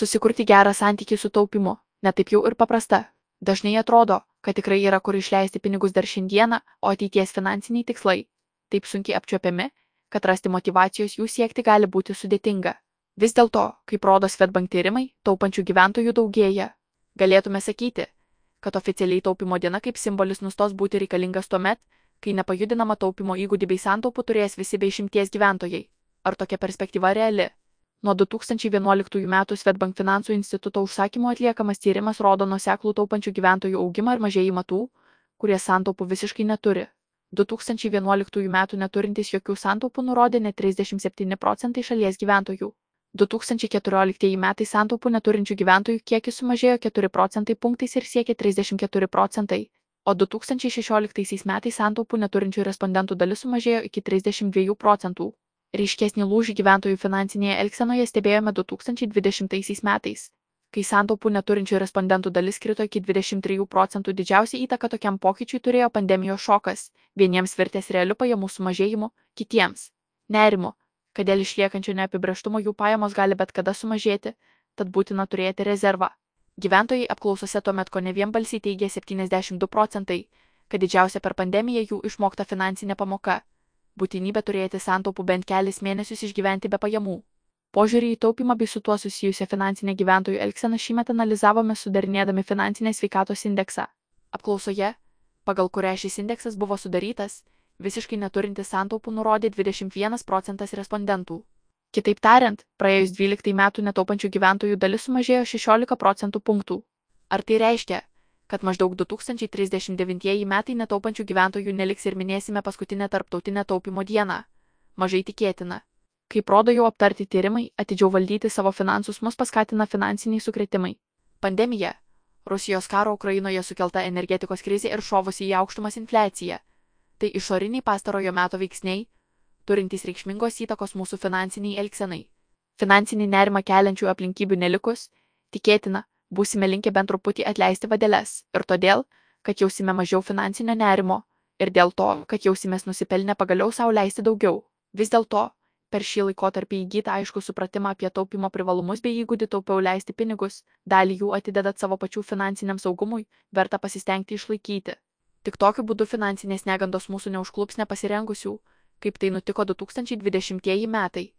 Susikurti gerą santykį su taupimu - netaip jau ir paprasta. Dažnai atrodo, kad tikrai yra kur išleisti pinigus dar šiandieną, o ateities finansiniai tikslai - taip sunkiai apčiuopiami, kad rasti motivacijos jų siekti gali būti sudėtinga. Vis dėlto, kaip rodo Svetbank tyrimai, taupančių gyventojų daugėja. Galėtume sakyti, kad oficialiai taupimo diena kaip simbolis nustos būti reikalingas tuomet, kai nepajudinama taupimo įgūdį bei santaupų turės visi bei šimties gyventojai. Ar tokia perspektyva reali? Nuo 2011 m. Svetbank finansų instituto užsakymo atliekamas tyrimas rodo nuseklų taupančių gyventojų augimą ir mažėjimą tų, kurie santaupų visiškai neturi. 2011 m. neturintys jokių santaupų nurodė net 37 procentai šalies gyventojų. 2014 metai santaupų neturinčių gyventojų kiekis sumažėjo 4 procentai punktais ir siekė 34 procentai, o 2016 metais santaupų neturinčių respondentų dalis sumažėjo iki 32 procentų. Ryškesnį lūžį gyventojų finansinėje elgsenoje stebėjome 2020 metais, kai santaupų neturinčių respondentų dalis krito iki 23 procentų. Didžiausia įtaka tokiam pokyčiui turėjo pandemijos šokas, vieniems virtęs realių pajamų sumažėjimu, kitiems - nerimu, kad dėl išliekančio neapibrieštumo jų pajamos gali bet kada sumažėti, tad būtina turėti rezervą. Gyventojai apklausose tuomet ko ne vienbalsiai teigė 72 procentai, kad didžiausia per pandemiją jų išmokta finansinė pamoka - būtinybė turėti santaupų bent kelis mėnesius išgyventi be pajamų. Požiūrį į taupimą bei su tuo susijusią finansinę gyventojų elgseną šįmet analizavome sudarinėdami finansinės sveikatos indeksą. Apklausoje, pagal kurią šis indeksas buvo sudarytas, visiškai neturintis santaupų nurodė 21 procentas respondentų. Kitaip tariant, praėjus 12 metų netaupančių gyventojų dalis sumažėjo 16 procentų punktų. Ar tai reiškia, kad maždaug 2039 metai netaupančių gyventojų neliks ir minėsime paskutinę tarptautinę taupimo dieną? Mažai tikėtina. Kaip rodo jau aptarti tyrimai, atidžiau valdyti savo finansus mus paskatina finansiniai sukretimai. Pandemija, Rusijos karo Ukrainoje sukelta energetikos krizė ir šovusi į aukštumas infliacija. Tai išoriniai pastarojo meto veiksniai, turintys reikšmingos įtakos mūsų finansiniai elgsenai. Finansinį nerimą keliančių aplinkybių nelikus, tikėtina, būsime linkę bent truputį atleisti vadeles ir todėl, kad jausime mažiau finansinio nerimo ir dėl to, kad jausimės nusipelnę pagaliau savo leisti daugiau. Vis dėlto, per šį laikotarpį įgytą aišku supratimą apie taupimo privalumus bei įgūdį taupiau leisti pinigus, dalį jų atidedat savo pačių finansiniam saugumui, verta pasistengti išlaikyti. Tik tokiu būdu finansinės negandos mūsų neužklups nepasirengusių, kaip tai nutiko 2020 metai.